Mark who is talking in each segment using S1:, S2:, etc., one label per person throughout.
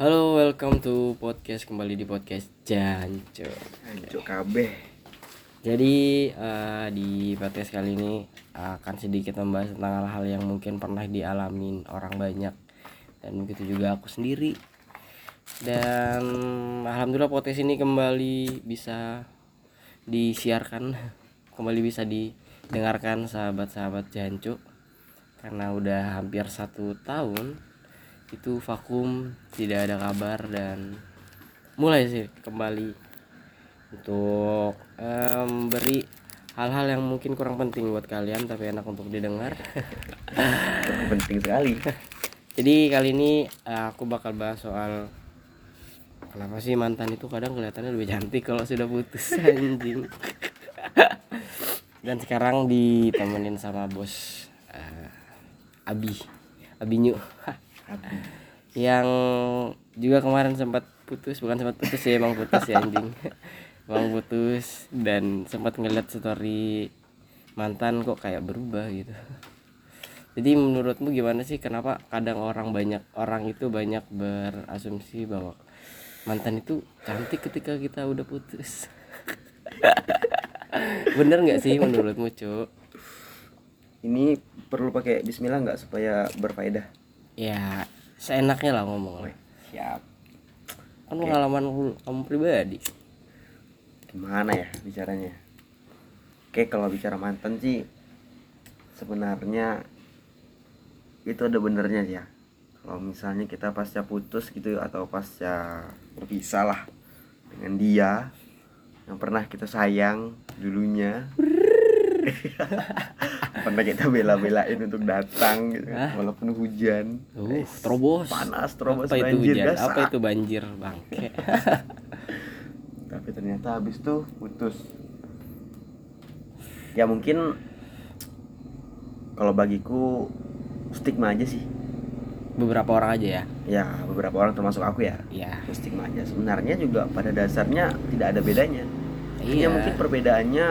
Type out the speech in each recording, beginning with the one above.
S1: Halo, welcome to podcast kembali di podcast Janco.
S2: Hancur kabeh.
S1: Jadi eh, di podcast kali ini akan sedikit membahas tentang hal-hal yang mungkin pernah dialamin orang banyak dan begitu juga aku sendiri. Dan alhamdulillah podcast ini kembali bisa disiarkan, kembali bisa didengarkan sahabat-sahabat Janco karena udah hampir satu tahun itu vakum tidak ada kabar dan mulai sih kembali untuk em, beri hal-hal yang mungkin kurang penting buat kalian tapi enak untuk didengar.
S2: Penting sekali.
S1: jadi kali ini eh, aku bakal bahas soal kenapa sih mantan itu kadang kelihatannya lebih cantik kalau sudah putus anjing. Dan sekarang ditemenin sama bos eh, Abi Yang juga kemarin sempat putus bukan sempat putus ya emang putus ya anjing. Emang putus dan sempat ngeliat story mantan kok kayak berubah gitu. Jadi menurutmu gimana sih kenapa kadang orang banyak orang itu banyak berasumsi bahwa mantan itu cantik ketika kita udah putus? Bener nggak sih menurutmu cuk?
S2: Ini perlu pakai bismillah nggak supaya berfaedah?
S1: Ya seenaknya lah ngomong.
S2: Siap.
S1: kan pengalaman kamu pribadi
S2: Gimana ya bicaranya? Oke, kalau bicara mantan sih sebenarnya itu ada benernya sih ya. Kalau misalnya kita pasca putus gitu atau pasca berpisah lah dengan dia yang pernah kita sayang dulunya pernah kita bela-belain untuk datang gitu kan, walaupun hujan.
S1: Uh terobos.
S2: panas terobos
S1: apa itu
S2: banjir
S1: hujan? apa itu banjir? Bangke.
S2: Tapi ternyata habis tuh putus. Ya mungkin kalau bagiku stigma aja sih.
S1: Beberapa orang aja ya?
S2: Ya beberapa orang termasuk aku ya.
S1: Ya
S2: itu stigma aja. Sebenarnya juga pada dasarnya tidak ada bedanya.
S1: Iya
S2: Iya. mungkin perbedaannya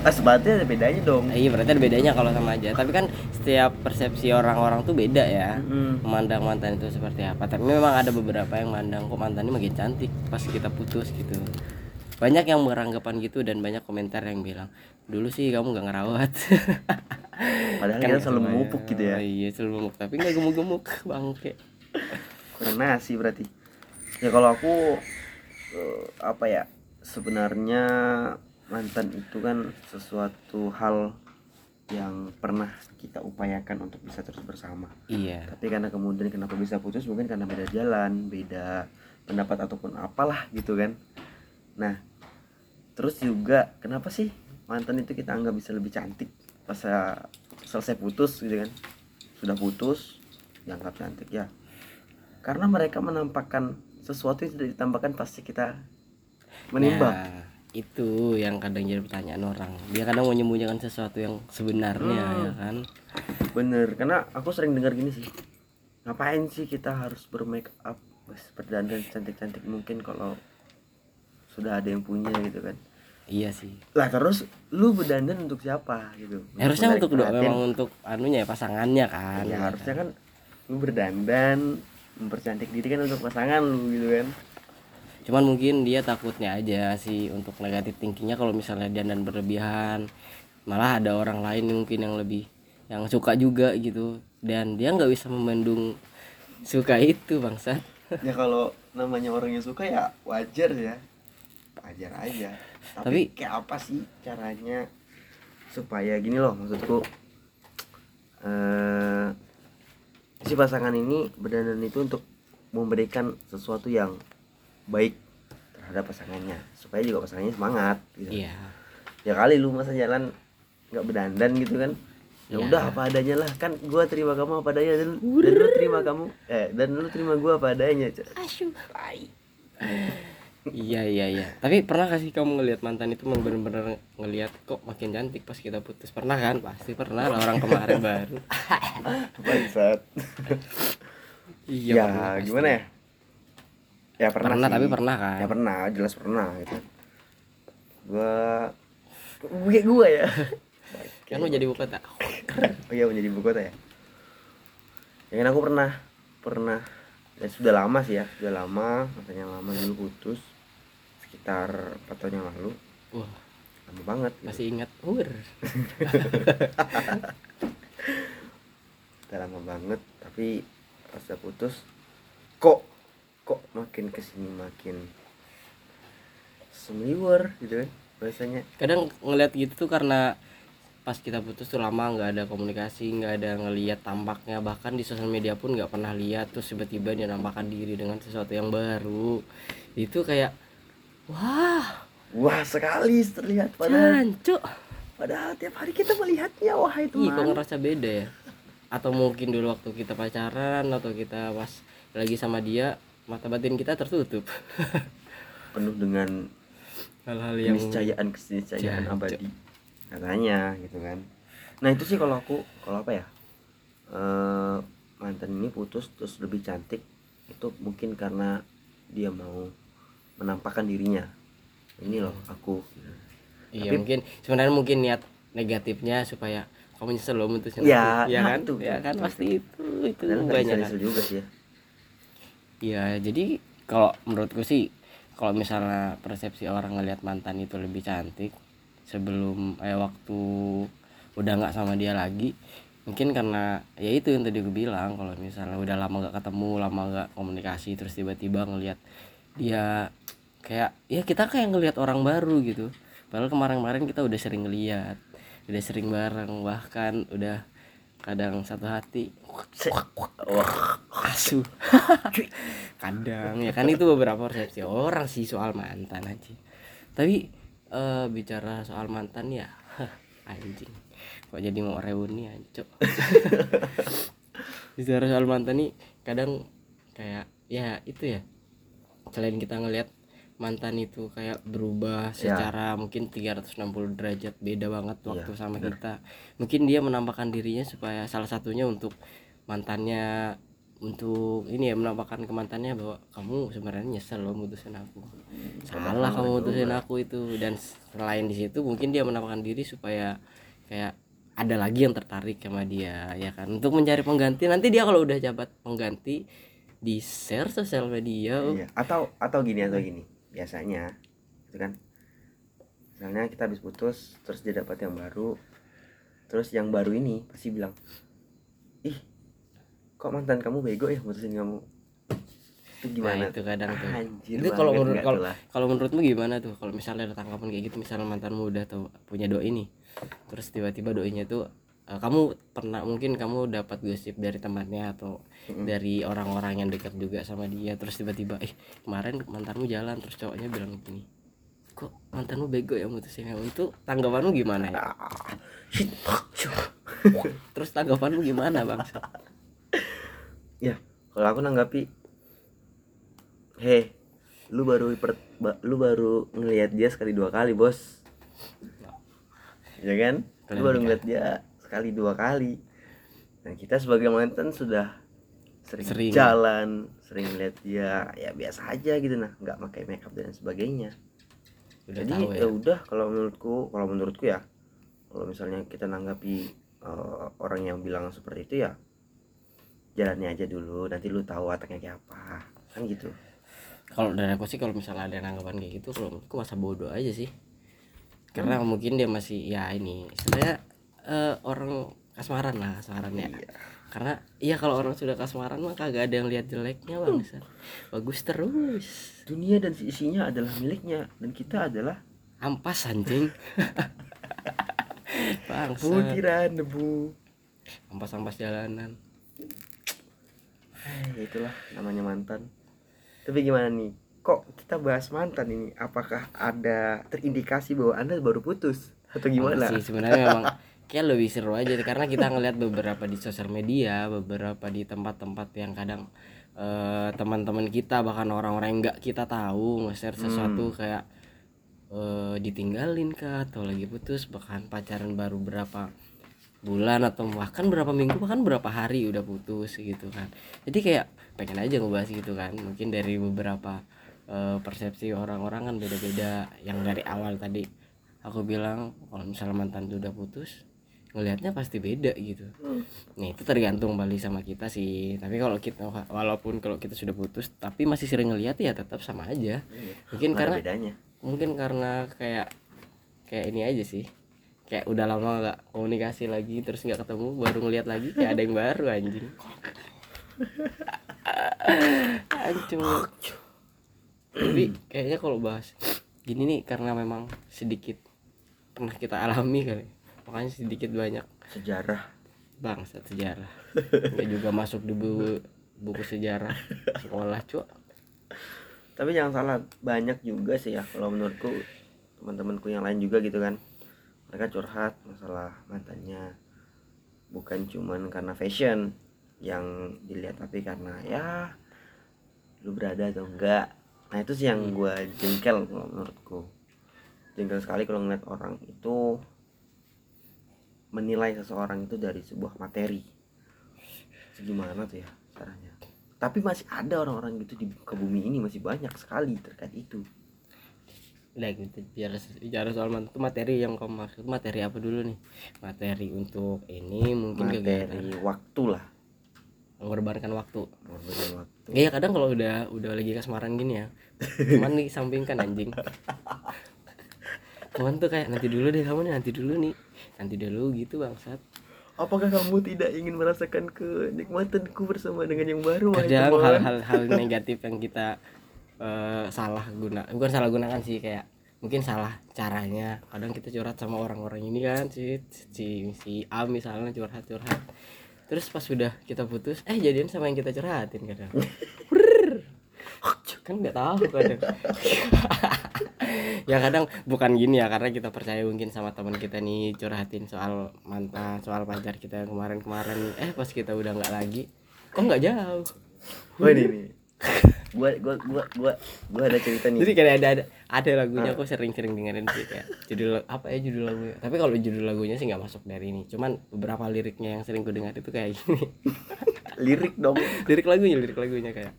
S2: ah sebenarnya ada bedanya dong.
S1: Iya berarti ada bedanya kalau sama aja. Tapi kan setiap persepsi orang-orang tuh beda ya.
S2: Mm.
S1: memandang mantan itu seperti apa. Tapi memang ada beberapa yang mandang kok mantan ini makin cantik pas kita putus? gitu. Banyak yang beranggapan gitu dan banyak komentar yang bilang dulu sih kamu nggak ngerawat.
S2: Padahal
S1: Kan
S2: kita selalu memupuk gitu ya.
S1: Iya selalu memupuk tapi nggak gemuk-gemuk bangke.
S2: Kurang nasi berarti. Ya kalau aku eh, apa ya sebenarnya mantan itu kan sesuatu hal yang pernah kita upayakan untuk bisa terus bersama.
S1: Iya.
S2: Tapi karena kemudian kenapa bisa putus? Mungkin karena beda jalan beda pendapat ataupun apalah gitu kan. Nah terus juga kenapa sih mantan itu kita anggap bisa lebih cantik pas selesai putus gitu kan? Sudah putus dianggap cantik ya. Karena mereka menampakkan sesuatu yang tidak ditampakkan pasti kita menimbang.
S1: Nah, itu yang kadang jadi pertanyaan orang. Dia kadang mau menyembunyikan sesuatu yang sebenarnya
S2: Hmm.
S1: ya kan?
S2: Bener karena aku sering dengar gini sih. Ngapain sih kita harus bermake up berdandan cantik-cantik? Mungkin kalau sudah ada yang punya gitu kan.
S1: Iya sih.
S2: Lah terus lu berdandan untuk siapa gitu?
S1: Harusnya untuk do- memang untuk anunya ya pasangannya kan.
S2: Ya harusnya kan lu berdandan mempercantik diri kan untuk pasangan lu gitu kan
S1: cuman mungkin dia takutnya aja sih untuk negatif thinkingnya kalau misalnya dia dan berlebihan. Malah ada orang lain mungkin yang lebih yang suka juga gitu. Dan dia nggak bisa memendung suka itu bangsa
S2: ya kalau namanya orang yang suka ya wajar ya. Wajar aja. Tapi,
S1: Tapi-
S2: kayak apa sih caranya supaya gini loh maksudku? Eh si pasangan ini berdandan itu untuk memberikan sesuatu yang baik terhadap pasangannya supaya juga pasangannya semangat gitu.
S1: Iya.
S2: Ya kali lu masa jalan nggak berdandan gitu kan? Ya
S1: Ya.
S2: udah apa adanya lah. Kan gua terima kamu apa adanya dan, dan lu terima kamu. Eh dan lu terima gua apa adanya Tai.
S1: iya iya iya. Tapi pernah kasih kamu ngelihat mantan itu memang bener-bener ngelihat kok makin cantik pas kita putus? Pernah kan? Pasti pernah lah orang kemarin baru.
S2: Bangsat.
S1: Iya
S2: ya gimana ya ya pernah,
S1: pernah
S2: sih.
S1: tapi pernah kan?
S2: Ya pernah jelas pernah gitu. Gua gue gua ya.
S1: Kan mau jadi buku tak
S2: oh iya menjadi ibu kota ya. Ya kan aku pernah pernah. Dan sudah lama sih ya sudah lama. Mantan yang lama dulu putus. Sekitar empat tahun yang lalu.
S1: Wah.
S2: Lama banget gitu.
S1: masih ingat. Ur
S2: udah lama banget tapi pas udah putus kok kok makin ke sini makin semliwer gitu kan bahasanya.
S1: Kadang ngeliat gitu tuh karena pas kita putus tuh lama nggak ada komunikasi nggak ada ngeliat tampaknya. Bahkan di sosial media pun nggak pernah lihat terus tiba-tiba dia nampakkan diri dengan sesuatu yang baru. Itu kayak wah
S2: wah sekali terlihat padahal.
S1: Jancuk.
S2: Padahal tiap hari kita melihatnya wahai
S1: ih kok ngerasa beda ya? Atau mungkin dulu waktu kita pacaran atau kita pas lagi sama dia mata batin kita tertutup.
S2: Penuh dengan
S1: hal-hal yang
S2: keniscayaan keniscayaan abadi. Katanya gitu kan. Nah itu sih kalau aku kalau apa ya? Eh mantan ini putus terus lebih cantik itu mungkin karena dia mau menampakkan dirinya. Ini loh aku.
S1: Iya
S2: Tapi-
S1: mungkin sebenarnya mungkin niat negatifnya supaya kamu nyesel loh mutusin
S2: Ya,
S1: aku. ya
S2: nah
S1: kan?
S2: itu.
S1: ya kan? Pasti itu. itu
S2: padahal nggak
S1: banyak kan.
S2: juga sih ya
S1: Iya, jadi kalau menurutku sih kalau misalnya persepsi orang ngelihat mantan itu lebih cantik sebelum eh waktu udah nggak sama dia lagi mungkin karena ya itu yang tadi gue bilang kalau misalnya udah lama nggak ketemu lama nggak komunikasi terus tiba-tiba ngelihat dia kayak ya kita kayak ngelihat orang baru gitu. Padahal kemarin-kemarin kita udah sering ngelihat udah sering bareng bahkan udah kadang satu hati
S2: wah
S1: asu. Kadang ya kan itu beberapa persepsi orang sih soal mantan aja. Tapi eh, bicara soal mantan ya anjing. Kok jadi mau reuni ancok bicara soal mantan nih kadang kayak ya itu ya selain kita ngelihat mantan itu kayak berubah
S2: Ya.
S1: secara mungkin 360 derajat beda banget
S2: Iya,
S1: waktu sama
S2: bener.
S1: kita mungkin dia menampakkan dirinya supaya salah satunya untuk mantannya untuk ini ya menampakkan ke mantannya bahwa kamu sebenarnya nyesel loh mutusin aku salah kamu mutusin aku itu dan selain di situ mungkin dia menampakkan diri supaya kayak ada lagi yang tertarik sama dia ya kan untuk mencari pengganti nanti dia kalau udah dapat pengganti di share sosial media
S2: Iya. atau atau gini atau gini biasanya itu kan misalnya kita habis putus terus dia dapat yang baru terus yang baru ini pasti bilang ih kok mantan kamu bego ya mutusin kamu itu gimana
S1: Nah, itu kadang tuh.
S2: Anjir
S1: Itu kalau menurut kalau kalau menurutmu gimana tuh? Kalau misalnya ada tanggapan kayak gitu, misalnya mantanmu udah tuh punya doi nih. Terus tiba-tiba doinya tuh eh, kamu pernah mungkin kamu dapat gosip dari temannya atau
S2: Mm-mm.
S1: dari orang-orang yang dekat juga sama dia terus tiba-tiba eh kemarin mantanmu jalan terus cowoknya bilang gini kok mantanmu bego ya mutusin kamu? Itu tanggapanmu gimana ya? Terus tanggapanmu gimana bang?
S2: Ya kalau aku nanggapi heh lu baru per- lu baru ngelihat dia sekali dua kali bos. Ya kan? Lu baru
S1: nikah.
S2: ngeliat dia sekali dua kali. Dan kita sebagai mantan sudah sering,
S1: Sering.
S2: jalan sering lihat dia ya biasa aja gitu. Nah nggak pakai makeup dan sebagainya.
S1: Udah
S2: jadi
S1: tahu
S2: ya
S1: ya.
S2: udah kalau menurutku kalau menurutku ya kalau misalnya kita nanggapi eh, orang yang bilang seperti itu ya jalannya aja dulu. Nanti lu tahu wataknya kayak apa. Kan gitu.
S1: Kalau dari aku sih kalau misalnya ada anggapan kayak gitu kalau menurutku masa bodoh aja sih. Karena mungkin dia masih ya ini sebenarnya eh, orang kasmaran lah kasmaran ya.
S2: Iya.
S1: karena iya kalau orang sudah kasmaran mah kagak ada yang lihat jeleknya bang bagus terus.
S2: Dunia dan isinya adalah miliknya dan kita adalah
S1: ampas anjing. Bangsa
S2: butiran debu.
S1: Ampas ampas jalanan.
S2: Eh, ya itulah namanya mantan. Tapi gimana nih? Kok kita bahas mantan ini? Apakah ada terindikasi bahwa anda baru putus? Atau gimana?
S1: Sih sebenarnya memang kayak lebih seru aja karena kita ngeliat beberapa di sosial media beberapa di tempat-tempat yang kadang eh, teman-teman kita bahkan orang-orang yang nggak kita tahu nge-share sesuatu kayak eh, ditinggalin kah atau lagi putus bahkan pacaran baru berapa bulan atau bahkan berapa minggu bahkan berapa hari udah putus gitu kan. Jadi kayak pengen aja ngebahas gitu kan. Mungkin dari beberapa eh, persepsi orang-orang kan beda-beda. Yang dari awal tadi aku bilang kalau misalnya mantan tuh udah putus ngelihatnya pasti beda gitu. Nah itu tergantung balik sama kita sih. Tapi kalau kita walaupun kalau kita sudah putus tapi masih sering ngelihat ya tetap sama aja.
S2: Iya.
S1: mungkin karena
S2: bedanya.
S1: mungkin karena kayak kayak ini aja sih. Kayak udah lama nggak komunikasi lagi terus nggak ketemu baru ngelihat lagi kayak ada yang baru anjing. Ancur. tapi kayaknya kalau bahas gini nih karena memang sedikit pernah kita alami kali makanya sedikit banyak.
S2: Sejarah.
S1: Bangsa sejarah. Juga masuk di buku buku sejarah. Sekolah cuy
S2: tapi jangan salah banyak juga sih ya kalau menurutku teman-temanku yang lain juga gitu kan. Mereka curhat masalah mantannya bukan cuman karena fashion yang dilihat tapi karena ya lu berada atau enggak. Nah itu sih yang gua jengkel kalau menurutku. Jengkel sekali kalau ngeliat orang itu menilai seseorang itu dari sebuah materi. Gimana tuh ya caranya. Tapi masih ada orang-orang gitu di muka bumi ini masih banyak sekali terkait itu.
S1: Udah gitu. Bicara bicara soal mat- materi yang kamu maksud materi apa dulu nih? Materi untuk ini mungkin kegiatan.
S2: materi waktu lah.
S1: Mengorbankan waktu.
S2: Mengorbankan waktu.
S1: Iya kadang kalau udah udah lagi kasmaran gini ya cuman disampingkan anjing. Cuman tuh kayak nanti dulu deh kamu nih nanti dulu nih nanti dulu gitu bangsat.
S2: Apakah kamu tidak ingin merasakan kenikmatanku bersama dengan yang baru
S1: kadang hal-hal hal negatif yang kita eh, salah guna bukan salah gunakan sih kayak mungkin salah caranya. Kadang kita curhat sama orang-orang ini kan si si si A misalnya curhat curhat terus pas sudah kita putus eh jadian sama yang kita curhatin kadang. kan nggak tahu kadang. Ya kadang bukan gini ya karena kita percaya mungkin sama teman kita nih curhatin soal mantan soal pacar kita yang kemarin-kemarin eh pas kita udah nggak lagi kok nggak jauh?
S2: Wah ini nih. Gua gua gua gua gua ada cerita nih.
S1: jadi kayak ada ada ada lagunya aku sering-sering dengerin sih kayak judul apa ya judul lagunya? Tapi kalau judul lagunya sih nggak masuk dari ini. Cuman beberapa liriknya yang sering ku dengar itu kayak gini.
S2: Lirik dong.
S1: lirik lagunya lirik lagunya kayak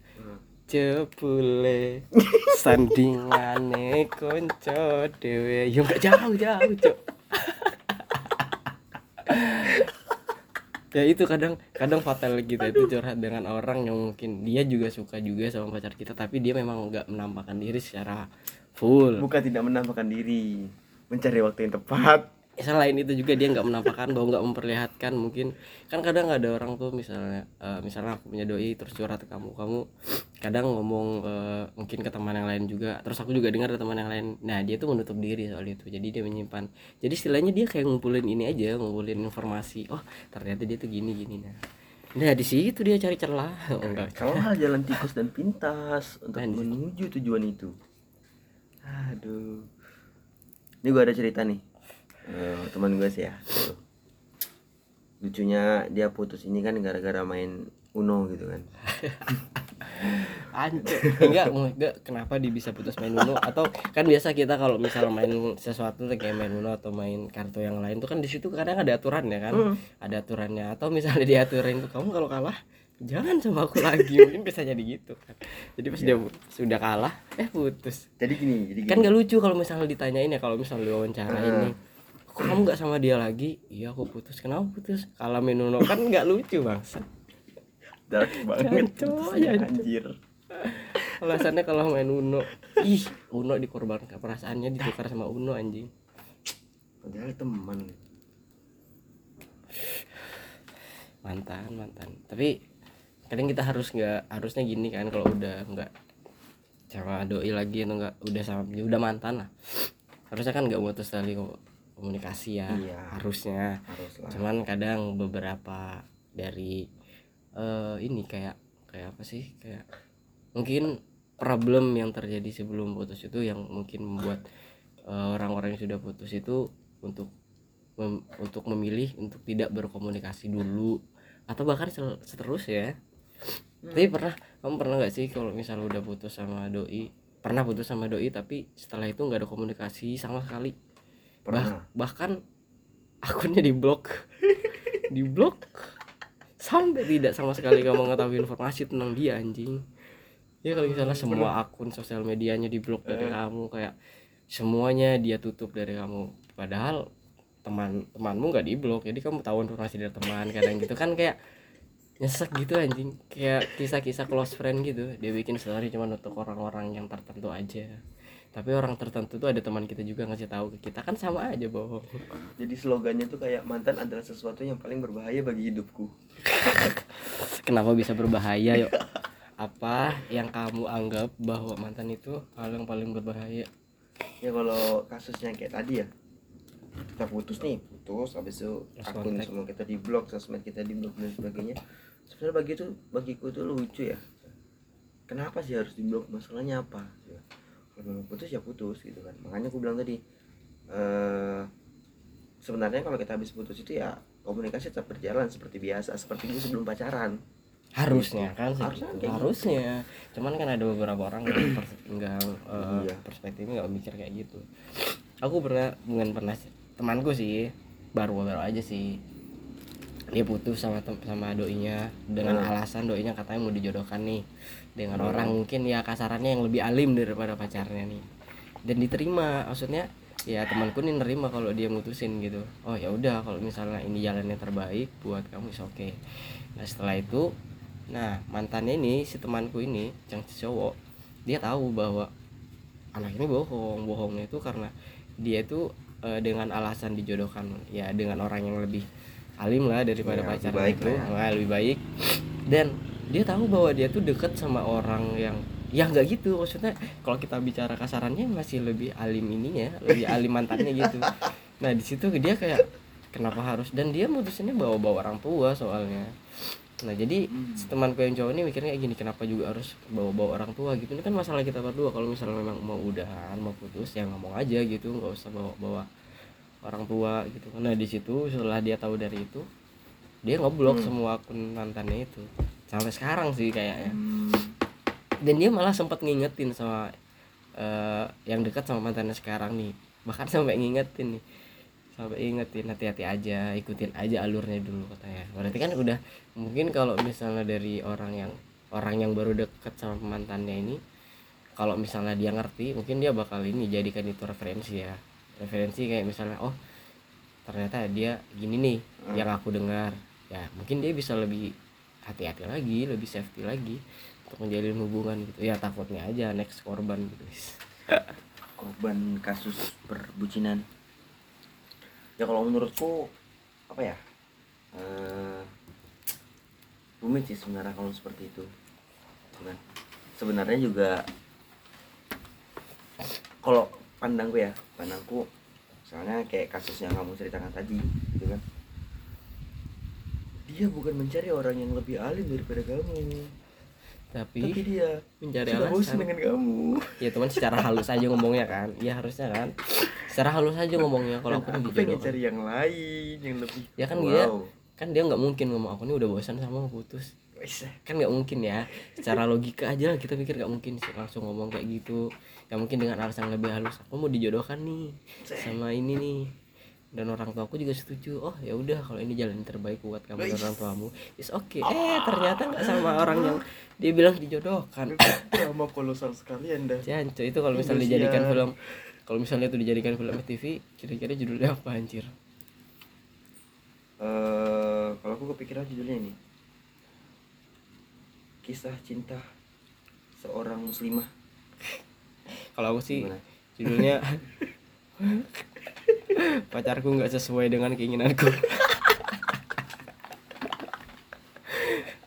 S1: cepule sandingane konco dewe yo nggak jauh jauh cok ya itu kadang kadang fatal kita itu curhat dengan orang yang mungkin dia juga suka juga sama pacar kita tapi dia memang nggak menampakkan diri secara full.
S2: Bukan tidak menampakkan diri, mencari waktu yang tepat.
S1: Selain itu juga dia nggak menampakkan bahwa nggak memperlihatkan mungkin. Kan kadang ada orang tuh misalnya eh, misalnya aku punya doi terus curhat ke kamu kamu kadang ngomong eh, mungkin ke teman yang lain juga. Terus aku juga dengar dari teman yang lain. Nah dia tuh menutup diri soal itu. Jadi dia menyimpan. Jadi istilahnya dia kayak ngumpulin ini aja ngumpulin informasi. Oh ternyata dia tuh gini gini. Nah nah di situ dia cari celah. Oh, enggak.
S2: Celah jalan tikus dan pintas untuk menuju tujuan itu. Aduh. Ini gua ada cerita nih. Eh, teman gue sih ya. Tuh. Lucunya dia putus ini kan gara-gara main Uno gitu kan.
S1: Anjir, enggak, enggak kenapa dia bisa putus main Uno atau kan biasa kita kalau misal main sesuatu kayak main Uno atau main kartu yang lain tuh kan di situ kadang ada aturannya kan.
S2: Hmm.
S1: Ada aturannya atau misalnya diaturin tuh kamu kalau kalah jangan sama aku lagi mungkin bisa jadi gitu kan. Jadi pas dia sudah kalah eh putus.
S2: Jadi gini, jadi gini.
S1: Kan gak lucu kalau misalnya ditanyain ya kalau misalnya diwawancara
S2: Hmm.
S1: ini kok kamu nggak sama dia lagi? Iya aku putus. Kenapa putus? Kalah main Uno kan nggak lucu bangsa
S2: dark banget.
S1: Ya.
S2: anjir.
S1: alasannya kalau main Uno. Ih Uno dikorbankan. Perasaannya ditukar sama Uno anjing.
S2: Padahal teman.
S1: mantan mantan. Tapi kadang kita harus nggak harusnya gini kan kalau udah nggak sama doi lagi atau nggak udah sama udah mantan lah. Harusnya kan nggak putus tali komunikasi ya
S2: Iya.
S1: harusnya
S2: Haruslah.
S1: cuman kadang beberapa dari eh ini kayak kayak apa sih kayak mungkin problem yang terjadi sebelum putus itu yang mungkin membuat eh, orang-orang yang sudah putus itu untuk mem- untuk memilih untuk tidak berkomunikasi dulu atau bahkan seterusnya tapi pernah kamu pernah nggak sih kalau misalnya udah putus sama doi pernah putus sama doi tapi setelah itu nggak ada komunikasi sama sekali
S2: Pernah.
S1: Bah- bahkan akunnya diblok. Diblok. Sampai tidak sama sekali kamu mengetahui informasi tentang dia anjing. Ya kalau misalnya semua akun sosial medianya diblok dari kamu kayak semuanya dia tutup dari kamu. Padahal teman temanmu nggak di blok jadi kamu tahu informasi dari teman kadang gitu. Kan kayak nyesek gitu anjing. Kayak kisah-kisah close friend gitu. Dia bikin story cuma untuk orang-orang yang tertentu aja tapi orang tertentu tuh ada teman kita juga ngasih tahu ke kita. Kan sama aja bohong
S2: jadi slogannya tuh kayak mantan adalah sesuatu yang paling berbahaya bagi hidupku.
S1: Kenapa bisa berbahaya yuk? Apa yang kamu anggap bahwa mantan itu hal yang paling berbahaya?
S2: Ya kalau kasusnya kayak tadi ya. Kita putus nih putus habis itu akun semua kita di blok sosmed kita di blok dan sebagainya. Sebenarnya bagi itu bagiku itu lucu ya. Kenapa sih harus di blok masalahnya apa memang putus ya putus gitu kan makanya aku bilang tadi eh sebenarnya kalau kita habis putus itu ya komunikasi tetap berjalan seperti biasa seperti dulu sebelum pacaran
S1: harusnya kan
S2: Harusnya
S1: segitu.
S2: kayak gitu.
S1: harusnya cuman kan ada beberapa orang yang pers enggak eh,
S2: Iya.
S1: perspektifnya nggak mikir kayak gitu aku pernah bukan pernah temanku sih baru baru aja sih dia putus sama sama doinya dengan
S2: Hmm.
S1: alasan doinya katanya mau dijodohkan nih dengan
S2: Hmm.
S1: orang mungkin ya kasarannya yang lebih alim daripada pacarnya nih. Dan diterima maksudnya ya temanku nih nerima kalau dia mutusin gitu. Oh ya udah kalau misalnya ini jalannya terbaik buat kamu is oke nah setelah itu nah mantannya ini si temanku ini yang cowok dia tahu bahwa anak ini bohong. Bohongnya itu karena dia itu eh, dengan alasan dijodohkan ya dengan orang yang lebih alim lah daripada
S2: Ya, lebih
S1: pacarnya
S2: baik
S1: itu.
S2: ya.
S1: Wah, lebih baik. Dan dia tahu bahwa dia tuh deket sama orang yang ya nggak gitu maksudnya kalau kita bicara kasarannya masih lebih alim ininya lebih alim mantannya gitu. Nah di situ dia kayak kenapa harus dan dia mutusinnya bawa bawa orang tua soalnya. Nah jadi
S2: Hmm.
S1: temanku yang cowok ini mikirnya kayak gini kenapa juga harus bawa bawa orang tua gitu. Ini kan masalah kita berdua kalau misalnya memang mau udahan mau putus ya ngomong aja gitu nggak usah bawa bawa orang tua gitu. Nah di situ setelah dia tahu dari itu dia ngeblok
S2: Hmm.
S1: semua akun mantannya itu sampai sekarang sih kayaknya.
S2: Hmm,
S1: dan dia malah sempat ngingetin sama eh, yang dekat sama mantannya sekarang nih. Bahkan sampai ngingetin nih. Sampai ingetin hati-hati aja ikutin aja alurnya dulu katanya. Berarti kan udah mungkin kalau misalnya dari orang yang orang yang baru dekat sama mantannya ini kalau misalnya dia ngerti mungkin dia bakal ini jadikan itu referensi ya. Referensi kayak misalnya oh ternyata dia gini nih
S2: Hmm.
S1: yang aku dengar. Ya mungkin dia bisa lebih hati-hati lagi lebih safety lagi untuk menjalin hubungan gitu. Ya takutnya aja next korban gitu.
S2: Korban kasus perbucinan. Ya kalau menurutku apa ya? Rumit sih sebenarnya kalau seperti itu. Cuman, sebenarnya juga kalau pandangku ya pandangku misalnya kayak kasus yang kamu ceritakan tadi gitu kan dia bukan mencari orang yang lebih alim daripada kamu. Tapi
S1: tapi
S2: dia
S1: mencari
S2: sudah bosan
S1: alasan
S2: dengan kamu.
S1: Ya teman secara halus aja ngomongnya kan. Ya harusnya kan. Secara halus aja ngomongnya kalau aku
S2: aku pengen cari yang lain yang lebih
S1: Ya kan dia-
S2: wow.
S1: kan dia nggak mungkin ngomong aku nih udah bosan sama putus kan nggak mungkin ya. Secara logika aja lah kita pikir nggak mungkin sih langsung ngomong kayak gitu. Ya mungkin dengan alasan lebih halus. Aku mau dijodohkan nih sama ini nih dan orang tua aku juga setuju oh ya udah kalau ini jalan terbaik buat kamu dan orang tuamu is oke eh ternyata nggak sama orang yang dia bilang dijodohkan.
S2: Drama kolosal sekali anda.
S1: Jancu itu kalau misalnya dijadikan film kalau misalnya itu dijadikan film TV kira-kira judulnya apa anjir?
S2: Eh, kalau aku kepikiran judulnya ini. Kisah cinta seorang muslimah.
S1: Kalau aku sih
S2: Gimana?
S1: judulnya pacarku nggak sesuai dengan keinginanku.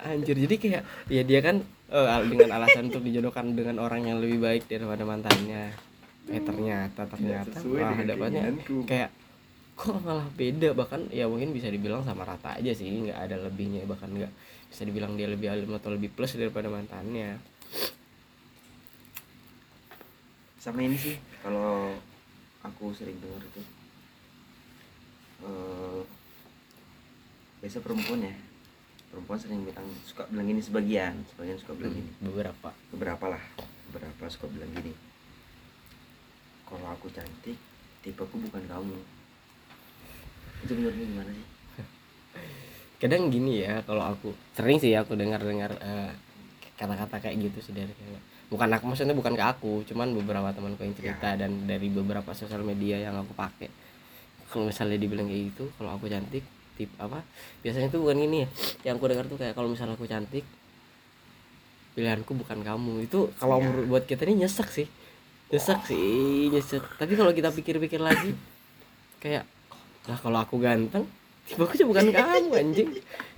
S1: Anjir jadi kayak ya dia kan al- dengan alasan untuk dijodohkan dengan orang yang lebih baik daripada mantannya. Eh ternyata ternyata wah dapatnya kayak kok malah beda? Bahkan ya mungkin bisa dibilang sama rata aja sih nggak ada lebihnya bahkan nggak bisa dibilang dia lebih alim atau lebih plus daripada mantannya.
S2: Sama ini sih kalau aku sering dengar itu. Eh biasa perempuan ya. Perempuan sering bilang suka bilang ini sebagian. Sebagian suka bilang ini
S1: beberapa.
S2: Beberapa lah. Beberapa suka bilang gini. Kalau aku cantik tipeku bukan kamu. Itu menurutmu gimana sih?
S1: Kadang gini ya kalau aku sering sih aku dengar dengar kata-kata kayak gitu sih dari cewek. Bukan aku maksudnya bukan ke aku cuman beberapa temanku yang cerita dan dari beberapa sosial media yang aku pakai. Kalau misalnya dibilang kayak gitu kalau aku cantik tip apa? Biasanya tuh bukan gini ya yang aku dengar tuh kayak kalau misalnya aku cantik pilihanku bukan kamu. Itu kalau menurut buat kita ini nyesek sih. Nyesek sih nyesek. Tapi kalau kita pikir-pikir lagi kayak lah kalau aku ganteng tipe aku juga bukan kamu anjing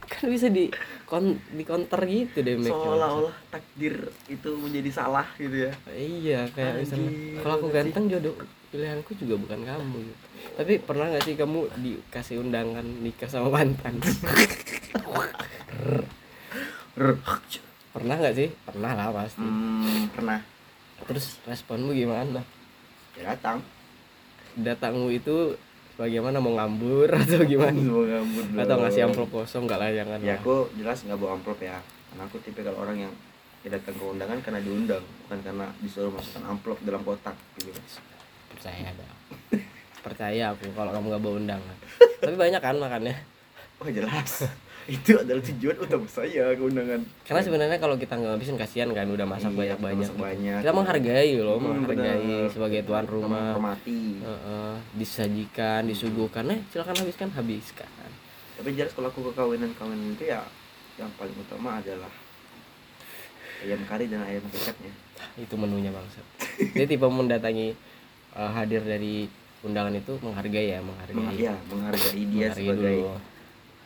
S1: kan bisa di kon di counter gitu deh
S2: seolah-olah takdir itu menjadi salah gitu ya.
S1: Iya kayak misalnya
S2: Anjing,
S1: kalau aku ganteng jodoh pilihanku juga bukan kamu gitu. tapi pernah nggak sih kamu dikasih undangan nikah sama mantan? Pernah nggak sih? Pernah lah pasti.
S2: Hmm, pernah.
S1: Terus responmu gimana?
S2: Ya datang.
S1: Datangmu itu bagaimana mau ngambur atau gimana?
S2: Semoga ampun
S1: atau
S2: dong.
S1: ngasih amplop kosong nggak layangan
S2: ya
S1: lah.
S2: aku jelas nggak bawa amplop ya. Karena aku tipikal orang yang tidak datang ke undangan karena diundang bukan karena disuruh masukkan amplop dalam kotak gitu.
S1: Percaya ada percaya aku kalau kamu nggak bawa undangan. Tapi banyak kan makannya?
S2: Oh jelas itu adalah tujuan utama saya ke undangan
S1: karena sebenarnya kalau kita nggak habisin kasihan kan udah masak
S2: Iya,
S1: banyak banyak
S2: masak banyak.
S1: kita menghargai loh
S2: Hmm,
S1: menghargai
S2: benar.
S1: sebagai tuan rumah.
S2: menghormati.
S1: Heeh, disajikan disuguhkan. Eh silakan habiskan habiskan.
S2: Tapi jelas kalau aku ke kawinan itu ya yang paling utama adalah ayam kari dan ayam kecapnya.
S1: Itu menunya bangsa dia tipe mendatangi eh, hadir dari undangan itu menghargai ya menghargai.
S2: Meng- ya menghargai dia
S1: Menghargai
S2: sebagai
S1: dulu.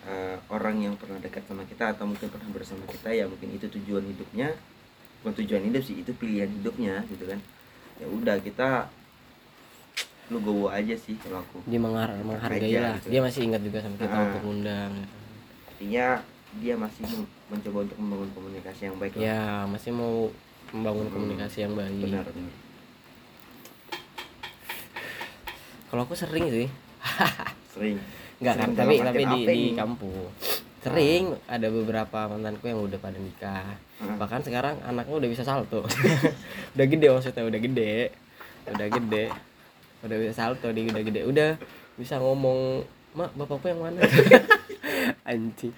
S2: Eh, orang yang pernah dekat sama kita atau mungkin pernah bersama kita ya mungkin itu tujuan hidupnya. Bukan tujuan hidup sih itu pilihan hidupnya gitu kan. Ya udah kita lu gowo aja sih kalau aku.
S1: Dia menghar menghargai
S2: Aja
S1: lah.
S2: gitu.
S1: dia masih ingat juga sama kita
S2: Ah.
S1: untuk undang
S2: artinya dia masih mencoba untuk membangun komunikasi yang baik lah.
S1: ya masih mau membangun
S2: Hmm.
S1: komunikasi yang baik.
S2: Benar benar.
S1: Kalau aku sering sih.
S2: Sering
S1: Enggak kan, tapi tapi di di kampung. Sering ada beberapa mantanku yang udah pada nikah.
S2: Ah.
S1: Bahkan sekarang anaknya udah bisa salto. udah gede maksudnya, udah gede. Udah gede. Udah bisa salto, dia udah gede. Udah bisa ngomong, "Mak, bapakku yang mana?" Anjing.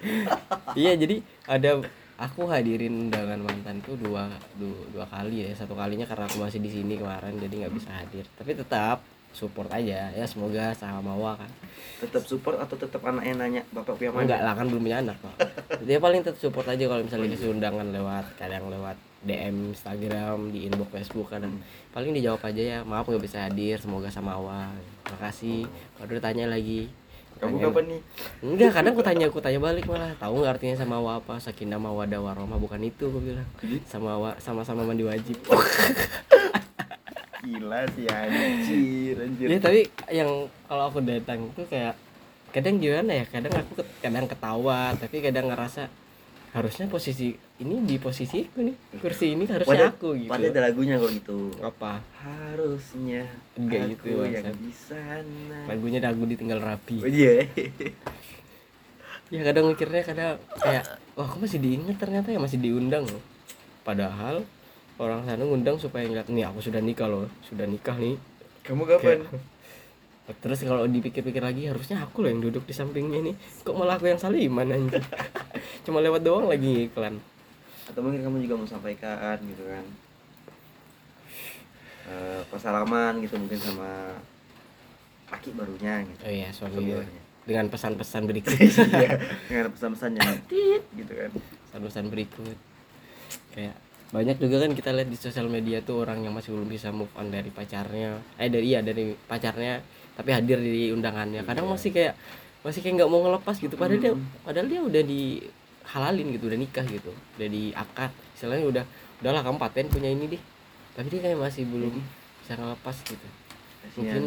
S1: iya, jadi ada aku hadirin undangan mantanku dua, dua dua kali ya. Satu kalinya karena aku masih di sini kemarin jadi nggak bisa hadir. Tapi tetap support aja. Ya semoga sama Mawa kan.
S2: Tetap support atau tetap anaknya nanya bapak mana
S1: Enggak lah kan belum punya anak pak. Dia paling tetap support aja kalau misalnya dikasih undangan lewat Kadang lewat DM Instagram, di inbox Facebook kadang. Paling dijawab aja ya Maaf nggak bisa hadir, semoga sama awal Makasih. Baru tanya lagi
S2: kamu
S1: Tanya-
S2: kapan nih?
S1: Enggak, kadang aku tanya, aku tanya balik malah. Tahu nggak artinya sama awa apa? Sakinah mawadah warahmah bukan itu aku bilang. Sama awa, sama-sama mandi wajib
S2: gila sih anjir anjir.
S1: Ya tapi yang kalau aku datang itu kayak kadang gimana ya kadang aku ke- kadang ketawa tapi kadang ngerasa harusnya posisi ini di posisiku nih kursi ini harusnya aku gitu.
S2: padahal ada lagunya kok gitu.
S1: Apa?
S2: Harusnya
S1: Enggak
S2: aku
S1: gitu,
S2: yang di sana
S1: lagunya lagu ditinggal
S2: oh
S1: rapi
S2: iya.
S1: Ya kadang mikirnya kadang kayak wah aku masih diingat ternyata ya masih diundang loh. Padahal orang sana ngundang supaya ngeliat nih aku sudah nikah loh sudah nikah nih.
S2: Kamu kapan?
S1: Terus kalau dipikir-pikir lagi harusnya aku loh yang duduk di sampingnya nih kok malah aku yang saliman anjing? Cuma lewat doang lagi iklan.
S2: Atau mungkin kamu juga mau sampaikan gitu kan. Eh, persalaman gitu mungkin sama laki barunya gitu.
S1: Oh iya suami
S2: barunya.
S1: dengan pesan-pesan berikut.
S2: Iya, dengan pesan-pesan yang gitu kan.
S1: Pesan-pesan berikut. Kayak banyak juga kan kita lihat di sosial media tuh orang yang masih belum bisa move on dari pacarnya. Eh dari iya dari pacarnya tapi hadir di undangannya. Kadang
S2: Iya.
S1: masih kayak masih kayak nggak mau ngelepas gitu. Padahal dia
S2: Hmm.
S1: padahal dia udah dihalalin gitu udah nikah gitu. Udah diakad istilahnya udah udahlah kamu paten punya ini deh. Tapi dia kayak masih belum bisa ngelepas gitu. Mungkin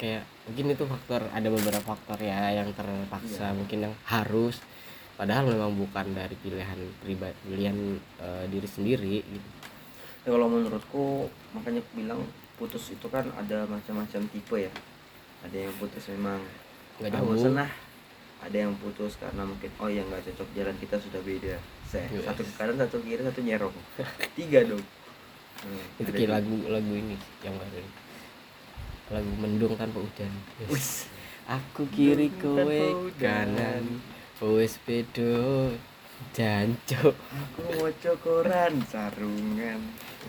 S1: kayak mungkin itu faktor ada beberapa faktor ya yang terpaksa
S2: Iya.
S1: mungkin yang harus padahal memang bukan dari pilihan pribadi pilihan eh, diri sendiri gitu.
S2: Ya, kalau menurutku makanya aku bilang putus itu kan ada macam-macam tipe ya. Ada yang putus memang
S1: nggak
S2: ah,
S1: jauh.
S2: bosen lah. Ada yang putus karena mungkin oh ya nggak cocok jalan kita sudah beda. Saya
S1: Yes.
S2: satu ke kanan satu kiri satu nyerong tiga dong. Hmm,
S1: itu kayak lagu lagu ini yang baru lagu mendung tanpa hujan. Yes. Aku kiri kowe kanan wes bedo Janco
S2: aku mau koran sarungan.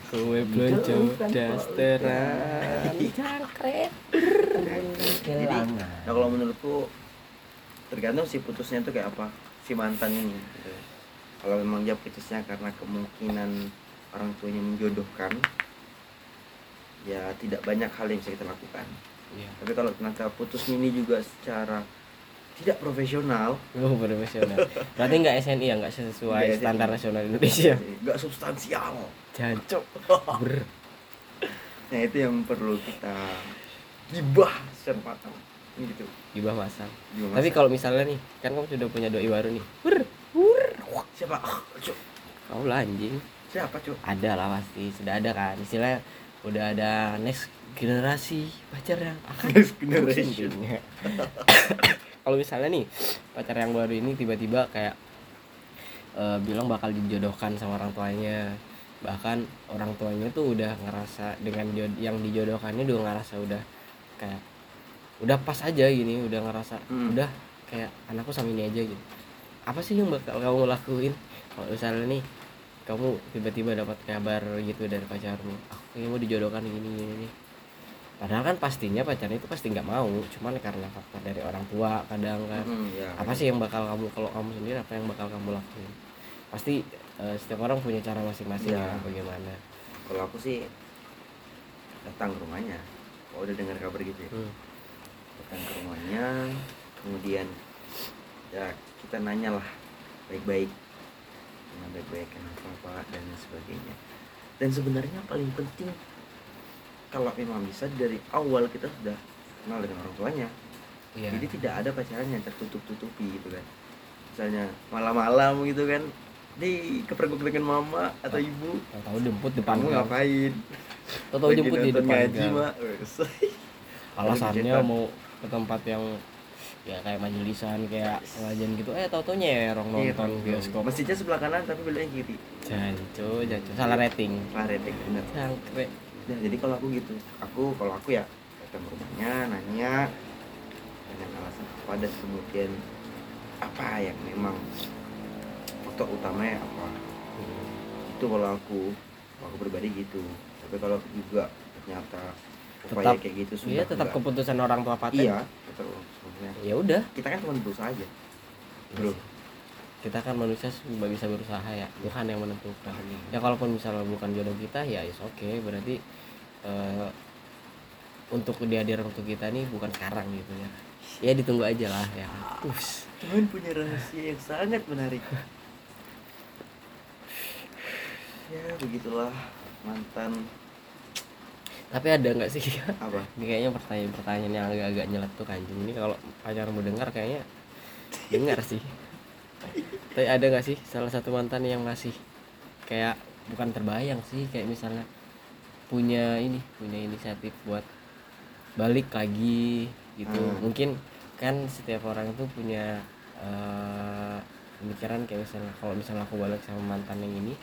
S1: Kue blonjo dasteran. Jangkret
S2: jadi nah kalau menurutku tergantung si putusnya tuh kayak apa si mantan ini. Gitu. kalau memang dia putusnya karena kemungkinan orang tuanya menjodohkan ya tidak banyak hal yang bisa kita lakukan.
S1: Iya.
S2: Tapi kalau ternyata putusnya ini juga secara tidak profesional.
S1: Oh profesional. Berarti nggak SNI ya? Nggak sesuai
S2: Nggak
S1: standar
S2: SNI.
S1: nasional Indonesia.
S2: Nggak substansial.
S1: Janco Ber
S2: nah itu yang perlu kita gibah secara matang gitu.
S1: Gibah masal.
S2: Gibah
S1: Tapi kalau misalnya nih Kan kamu sudah punya doi baru nih. Ber Ber
S2: siapa? Ah, Cuk.
S1: Kau lah anjing.
S2: Siapa cuk?
S1: Ada lah pasti Sudah ada kan. Istilahnya Udah ada next generasi pacar yang akan
S2: Next generation.
S1: Kalau misalnya nih pacar yang baru ini tiba-tiba kayak eh, bilang bakal dijodohkan sama orang tuanya bahkan orang tuanya tuh udah ngerasa dengan jod- yang dijodohkannya udah ngerasa udah kayak udah pas aja gini udah ngerasa
S2: Hmm.
S1: udah kayak anakku sama ini aja gitu apa sih yang bakal kamu lakuin kalau misalnya nih kamu tiba-tiba dapat kabar gitu dari pacarmu aku kayaknya mau dijodohkan gini gini, gini. Padahal kan pastinya pacarnya itu pasti nggak mau cuman karena faktor dari orang tua kadang kan.
S2: Hmm, ya,
S1: apa sih yang bakal kamu kalau kamu sendiri apa yang bakal kamu lakuin? Pasti eh, setiap orang punya cara masing-masing
S2: Ya.
S1: ya bagaimana.
S2: Kalau aku sih datang ke rumahnya. Kalau udah dengar kabar gitu ya.
S1: Hmm.
S2: datang ke rumahnya kemudian ya kita nanya lah baik-baik. Nanya baik-baik kenapa pak dan sebagainya. Dan sebenarnya paling penting kalau memang bisa dari awal kita sudah kenal dengan orang tuanya.
S1: Iya.
S2: jadi tidak ada pacaran yang tertutup-tutupi gitu kan. Misalnya malam-malam gitu kan di kepergok dengan mama atau ibu.
S1: tahu jemput depan
S2: kamu
S1: gang
S2: ngapain?
S1: Tahu jemput di depan
S2: ngaji
S1: gang
S2: mak.
S1: Alasannya mau ke tempat yang ya kayak majelisan kayak pengajian gitu. Eh tahu tahu nyerong
S2: Iya,
S1: nonton
S2: kan.
S1: bioskop.
S2: Masjidnya sebelah kanan tapi belakang kiri.
S1: Jancu jancu. Salah rating.
S2: Paretek bener.
S1: Jangkrik
S2: Nah, jadi kalau aku gitu aku kalau aku ya datang ke rumahnya nanya dengan alasan apa dan kemudian apa yang memang faktor utamanya apa. Itu kalau aku kalau aku pribadi gitu. Tapi kalau juga ternyata upaya
S1: Tetap-
S2: kayak gitu sudah
S1: iya tetap
S2: enggak-
S1: keputusan orang tua paten.
S2: Iya tetap
S1: ya udah.
S2: Kita kan cuma berusaha aja. Bro.
S1: kita kan manusia cuma bisa berusaha ya. Tuhan yang menentukan. Ya kalaupun misalnya bukan jodoh kita ya is oke berarti eh, untuk dihadir untuk kita nih bukan sekarang gitu ya. Ya ditunggu aja lah ya. Us.
S2: Tuhan punya rahasia yang sangat menarik. Ya begitulah mantan.
S1: Tapi ada nggak sih?
S2: Apa?
S1: Ini kayaknya pertanyaan-pertanyaan yang agak-agak nyeletuk anjing. Ini kalau pacarmu dengar kayaknya dengar sih. Tapi ada nggak sih salah satu mantan yang masih kayak bukan terbayang sih kayak misalnya punya ini punya inisiatif buat balik lagi gitu.
S2: Hmm.
S1: mungkin kan setiap orang itu punya eh, pemikiran kayak misalnya kalau misalnya aku balik sama mantan yang ini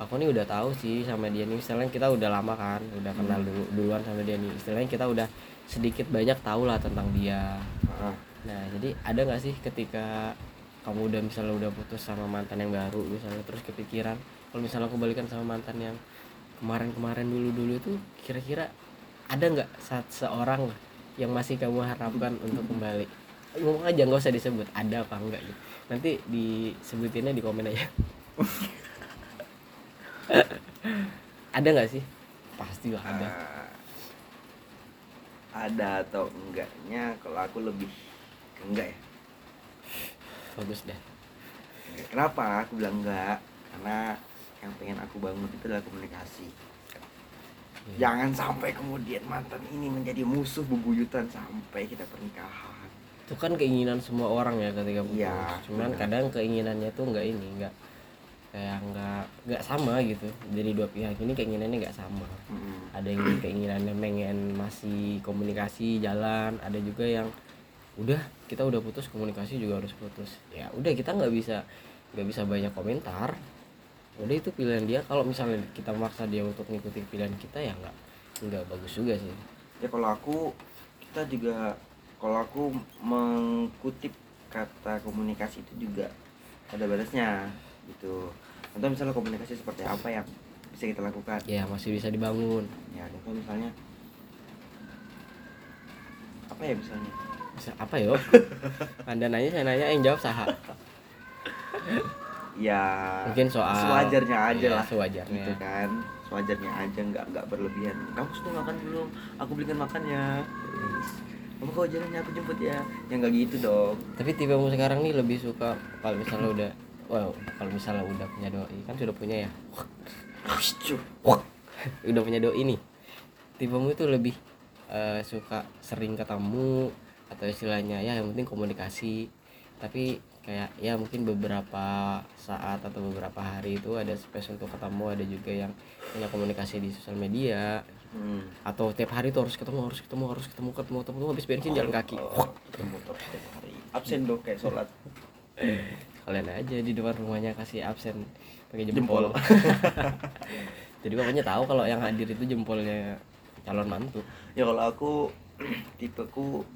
S1: aku nih udah tahu sih sama dia nih. Misalnya kita udah lama kan udah kenal
S2: Hmm.
S1: dulu duluan sama dia nih. Istilahnya kita udah sedikit banyak tahu lah tentang dia.
S2: Ah,
S1: nah jadi ada nggak sih ketika kamu udah misalnya udah putus sama mantan yang baru misalnya terus kepikiran kalau misalnya aku balikan sama mantan yang kemarin-kemarin dulu-dulu itu kira-kira ada nggak saat seorang lah yang masih kamu harapkan untuk kembali? Ngomong aja nggak usah disebut ada apa enggak gitu. Nanti disebutinnya di komen aja. Ada nggak sih? Pasti lah ada.
S2: Ah, ada atau enggaknya kalau aku lebih enggak ya?
S1: Bagus deh.
S2: Kenapa? Aku bilang enggak. Karena yang pengen aku bangun itu adalah komunikasi.
S1: Iya.
S2: jangan sampai kemudian mantan ini menjadi musuh bebuyutan sampai kita pernikahan.
S1: Itu kan keinginan semua orang ya ketika putus.
S2: Iya,
S1: cuman
S2: benar.
S1: kadang keinginannya tuh nggak ini nggak kayak nggak nggak sama gitu. Dari dua pihak ini keinginannya nggak sama.
S2: Mm-mm.
S1: ada yang keinginannya pengen masih komunikasi jalan. Ada juga yang udah kita udah putus komunikasi juga harus putus. Ya udah kita nggak bisa nggak bisa banyak komentar udah itu pilihan dia. Kalau misalnya kita maksa dia untuk ngikutin pilihan kita ya nggak nggak bagus juga sih.
S2: Ya kalau aku kita juga kalau aku mengkutip kata komunikasi itu juga ada batasnya gitu. Atau misalnya komunikasi seperti apa yang bisa kita lakukan.
S1: Ya masih bisa dibangun.
S2: Ya contoh misalnya apa ya misalnya?
S1: Bisa- apa yo anda nanya saya nanya yang jawab saha
S2: ya
S1: mungkin soal
S2: sewajarnya aja
S1: Iya,
S2: lah.
S1: sewajarnya.
S2: Gitu kan. Sewajarnya aja nggak nggak berlebihan. Kamu sudah makan belum? Aku belikan makan ya. Kamu kau jalannya aku jemput ya. Ya nggak gitu dong.
S1: Tapi tipemu sekarang nih lebih suka kalau misalnya udah wow kalau misalnya udah punya doi. Kan sudah punya ya? Udah punya doi nih. Tipemu itu lebih eh, suka sering ketemu atau istilahnya ya yang penting komunikasi. Tapi kayak ya mungkin beberapa saat atau beberapa hari itu ada space untuk ketemu ada juga yang punya komunikasi di sosial media.
S2: Hmm.
S1: atau tiap hari tuh harus ketemu harus ketemu harus ketemu ketemu ketemu habis bensin jalan kaki.
S2: Oh, ketemu setiap hari. Absen dong kayak sholat.
S1: Kalian aja di depan rumahnya kasih absen pakai
S2: Jempol.
S1: jempol, jadi bapaknya tahu kalau yang hadir itu jempolnya calon mantu.
S2: Ya kalau aku tipeku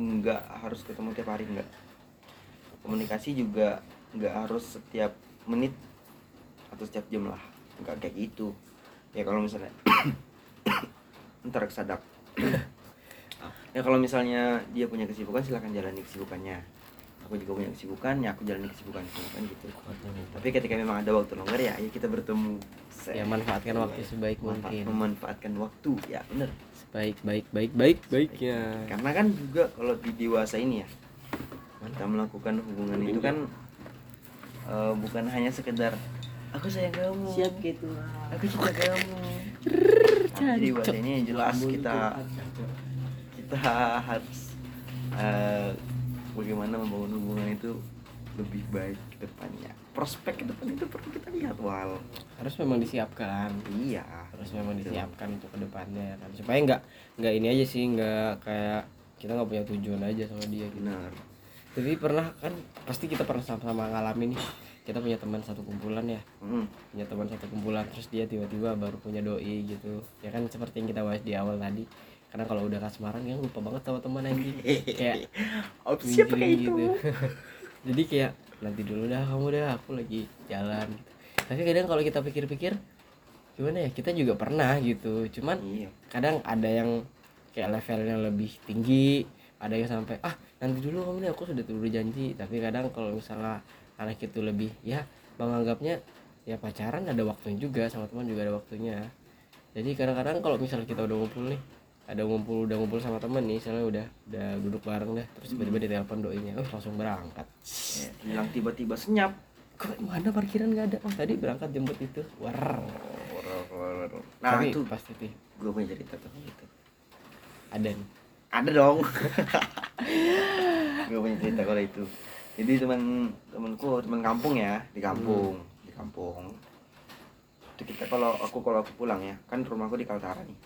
S2: nggak harus ketemu tiap hari nggak komunikasi juga nggak harus setiap menit atau setiap jam lah. Nggak kayak gitu. Ya kalau misalnya ntar kesadap. Ya kalau misalnya dia punya kesibukan silahkan jalani kesibukannya. Aku juga punya kesibukan ya aku jalani kesibukanku kan gitu. Tapi ketika memang ada waktu longgar ya ayo kita bertemu.
S1: Ya manfaatkan waktu sebaik
S2: Manfaat-
S1: mungkin.
S2: memanfaatkan waktu ya bener.
S1: Sebaik baik baik baik baiknya
S2: karena kan juga kalau di dewasa ini ya kita melakukan hubungan itu kan eh, bukan hanya sekedar aku sayang kamu.
S1: Siap gitu.
S2: Aku cinta kamu. Di dewasa ini jelas kita kita harus eh, bagaimana membangun hubungan itu lebih baik ke depannya. Prospek ke depan itu perlu kita lihat wal.
S1: Harus memang disiapkan.
S2: Iya.
S1: Harus memang disiapkan untuk ke depannya kan. Supaya nggak nggak ini aja sih nggak kayak kita nggak punya tujuan aja sama dia gitu.
S2: Benar
S1: tapi pernah kan pasti kita pernah sama-sama ngalamin nih. Kita punya teman satu kumpulan ya.
S2: Hmm,
S1: punya teman satu kumpulan terus dia tiba-tiba baru punya doi gitu. Ya kan seperti yang kita bahas di awal tadi. Karena kalau udah kasmaran ya lupa banget sama teman anjing. Kayak
S2: opsi apa kayak
S1: mikirin
S2: itu
S1: jadi kayak nanti dulu dah kamu dah aku lagi jalan. Gitu. tapi kadang kalau kita pikir-pikir gimana ya kita juga pernah gitu. Cuman
S2: iya.
S1: kadang ada yang kayak levelnya lebih tinggi ada yang sampai ah nanti dulu kamu nih aku sudah udah janji. Tapi kadang kalau misalnya anak itu lebih ya menganggapnya ya pacaran ada waktunya juga sama teman juga ada waktunya. Jadi kadang-kadang kalau misalnya kita udah ngumpul nih ada ngumpul udah ngumpul sama temen nih misalnya udah udah duduk bareng dah terus tiba-tiba ditelepon doinya oh langsung berangkat.
S2: Ya, hilang tiba-tiba senyap.
S1: Kok mana parkiran nggak ada? Oh tadi berangkat jemput itu. War.
S2: Nah
S1: tapi
S2: itu
S1: pasti tuh
S2: gue punya cerita tentang itu
S1: ada nih
S2: ada dong. Gue punya cerita kalau itu. Jadi teman temanku teman kampung ya di kampung di kampung. Itu kita kalau aku kalau aku pulang ya kan rumahku di Kaltara nih.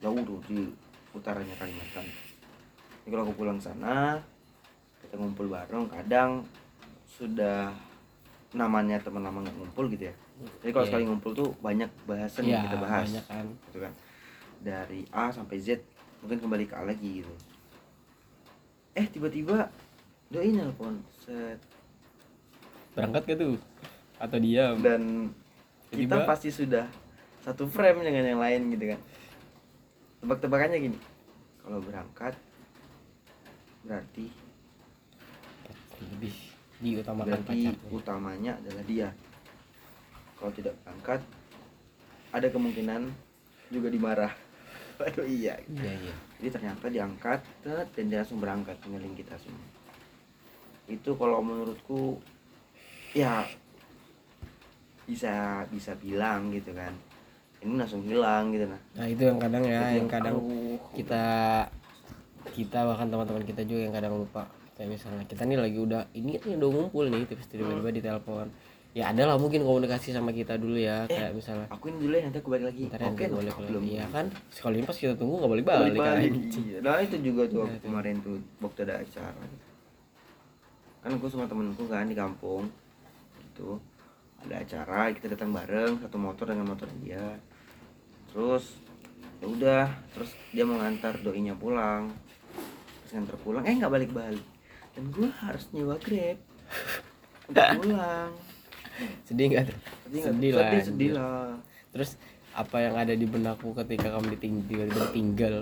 S2: Jauh tuh di utaranya Kalimantan. Jadi kalau aku pulang sana kita ngumpul bareng kadang sudah namanya teman lama nggak ngumpul gitu ya. Jadi kalau
S1: Iya.
S2: sekali ngumpul tuh banyak bahasan yang
S1: Iya,
S2: kita bahas
S1: banyak kan.
S2: gitu kan. Dari A sampai Z mungkin kembali ke A lagi gitu. Eh tiba-tiba doi nelpon set.
S1: Berangkat gak tuh? Atau diam?
S2: Dan kita
S1: Tiba-tiba-
S2: pasti sudah satu frame dengan yang lain gitu kan. Tebak-tebakannya gini kalau berangkat berarti
S1: lebih diutamakan
S2: berarti
S1: pacarnya
S2: utamanya adalah dia. Kalau tidak berangkat ada kemungkinan juga dimarah Waduh iya.
S1: Iya iya.
S2: Jadi ternyata diangkat dan dia langsung berangkat ngeling kita semua. Itu kalau menurutku ya bisa bisa bilang gitu kan. Ini langsung hilang gitu nah
S1: nah itu yang kadang ya yang kadang
S2: aduh,
S1: kita kita bahkan teman-teman kita juga yang kadang lupa. Kayak misalnya kita nih lagi udah ini kan udah ngumpul nih tiba-tiba ditelepon ya ada lah mungkin komunikasi sama kita dulu ya kayak misalnya.
S2: aku ini dulu ya nanti aku balik lagi.
S1: Ntar ya
S2: oke aku
S1: balik iya kan? Sekali pas kita tunggu nggak balik balik,
S2: balik.
S1: kan
S2: balik iya. nah itu juga tuh
S1: tuh.
S2: kemarin tuh waktu ada acara. Kan aku sama temenku kan di kampung. Gitu. Ada acara kita datang bareng satu motor dengan motor dia. Terus ya udah terus dia mau ngantar doinya pulang. Terus ngantar pulang eh nggak balik balik dan gue harus nyewa grab untuk pulang
S1: sedih nggak? Tuh
S2: sedih?
S1: Sedih lah,
S2: sedih sedih lah.
S1: Terus apa yang ada di benakku ketika kamu diting- tiba-tiba tinggal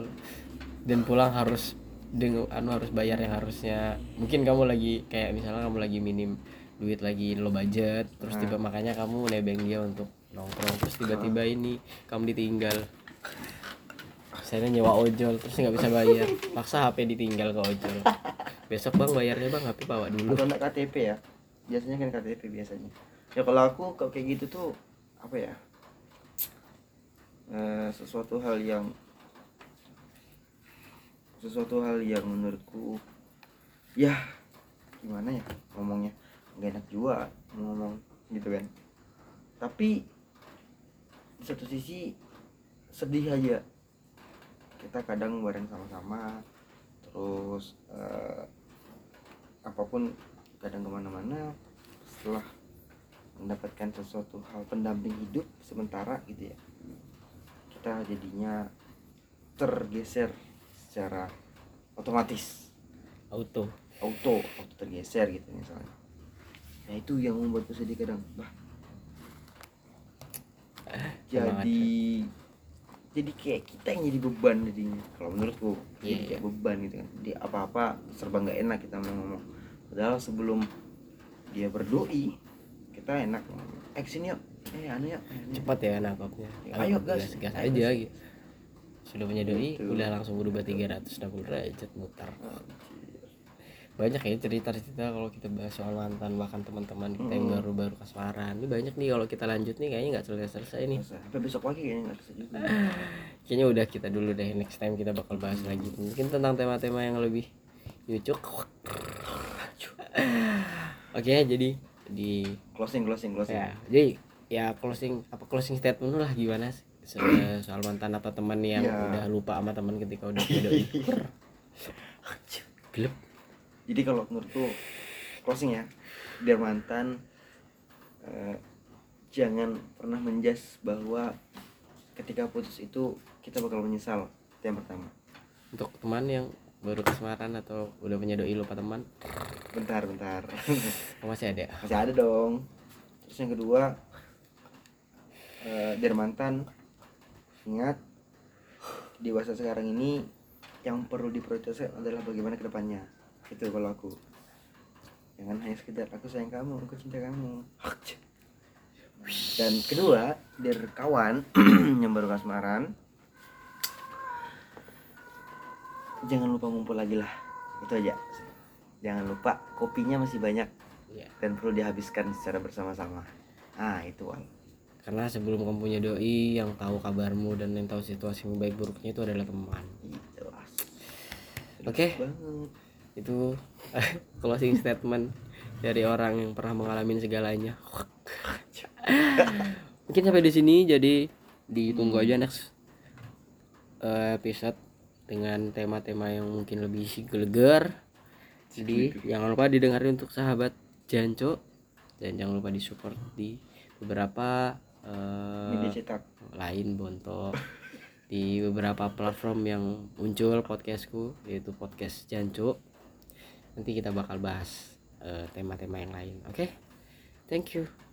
S1: dan pulang harus dengan anu harus bayar yang harusnya. Mungkin kamu lagi kayak misalnya kamu lagi minim duit lagi lo budget terus
S2: Nah.
S1: tiba makanya kamu nebeng dia untuk nongkrong. Terus tiba-tiba ini kamu ditinggal. Saya nyewa ojol? Terus nggak bisa bayar. Paksa HP ditinggal ke ojol. Besok bang bayarnya bang HP bawa dulu.
S2: Atau KTP ya? Biasanya kan KTP biasanya ya kalau aku kalau kayak gitu tuh apa ya? Eh, sesuatu hal yang sesuatu hal yang menurutku ya gimana ya ngomongnya? Nggak enak juga ngomong gitu kan. Tapi di satu sisi sedih aja. Kita kadang bareng sama-sama terus eh, apa pun kadang ke mana-mana setelah mendapatkan sesuatu hal pendamping hidup sementara gitu ya. Kita jadinya tergeser secara otomatis.
S1: Auto.
S2: Auto auto tergeser gitu misalnya. Nah itu yang membuatku sedih kadang. Bah. Jadi jadi kayak kita yang jadi beban jadinya. Kalau menurutku jadi
S1: Iya,
S2: kayak beban gitu kan. Di apa apa serba nggak enak kita mau ngomong. Padahal sebelum dia berdoi kita enak. Sini yuk. Eh anu yuk. Eh, anu
S1: cepat ya nangkapnya
S2: Ya, ayo, gas.
S1: gas, gas
S2: Ayo,
S1: aja gitu. Sudah punya doi
S2: Gitu.
S1: udah langsung berubah 360 derajat mutar banyak ya cerita-cerita kalau kita bahas soal mantan bahkan teman-teman kita yang
S2: Mm.
S1: baru-baru kasmaran. Ini banyak nih kalau kita lanjut nih kayaknya nggak selesai-selesai nih.
S2: Masa? sampai besok pagi kayaknya nggak juga
S1: kayaknya udah kita dulu deh next time kita bakal bahas lagi. Mungkin tentang tema-tema yang lebih yucuk oke jadi di
S2: closing closing closing.
S1: Ya jadi ya closing apa closing statement lah gimana sih? So- soal mantan atau teman yang
S2: Ya.
S1: udah lupa sama teman ketika udah doi. Gelap.
S2: Jadi kalau menurutku closing ya. Biar mantan eh, jangan pernah menjas bahwa ketika putus itu kita bakal menyesal. Itu yang pertama.
S1: Untuk teman yang baru kasmaran atau udah punya doi lupa teman?
S2: Bentar bentar.
S1: Oh, masih ada
S2: masih ada dong. Terus yang kedua eh, biar mantan ingat dewasa sekarang ini yang perlu diprioritaskan adalah bagaimana ke depannya itu kalau aku. Jangan hanya sekedar aku sayang kamu aku cinta kamu. Dan kedua biar kawan yang baru kasmaran jangan lupa ngumpul lagi lah. Itu aja. Jangan lupa kopinya masih banyak
S1: ya
S2: dan perlu dihabiskan secara bersama-sama. Ah itu Wal.
S1: karena sebelum kamu punya doi yang tahu kabarmu dan yang tahu situasi baik buruknya itu adalah teman.
S2: Itu as
S1: Oke.
S2: banget.
S1: Itu closing statement dari orang yang pernah mengalami segalanya. Mungkin sampai di sini jadi ditunggu aja next eh, episode dengan tema-tema yang mungkin lebih gelegar jadi jangan lupa didengarin untuk sahabat Janco. Dan jangan lupa disupport di beberapa
S2: media cetak.
S1: lain bonto di beberapa platform yang muncul podcastku yaitu podcast Janco. Nanti kita bakal bahas eh, tema-tema yang lain oke? Thank you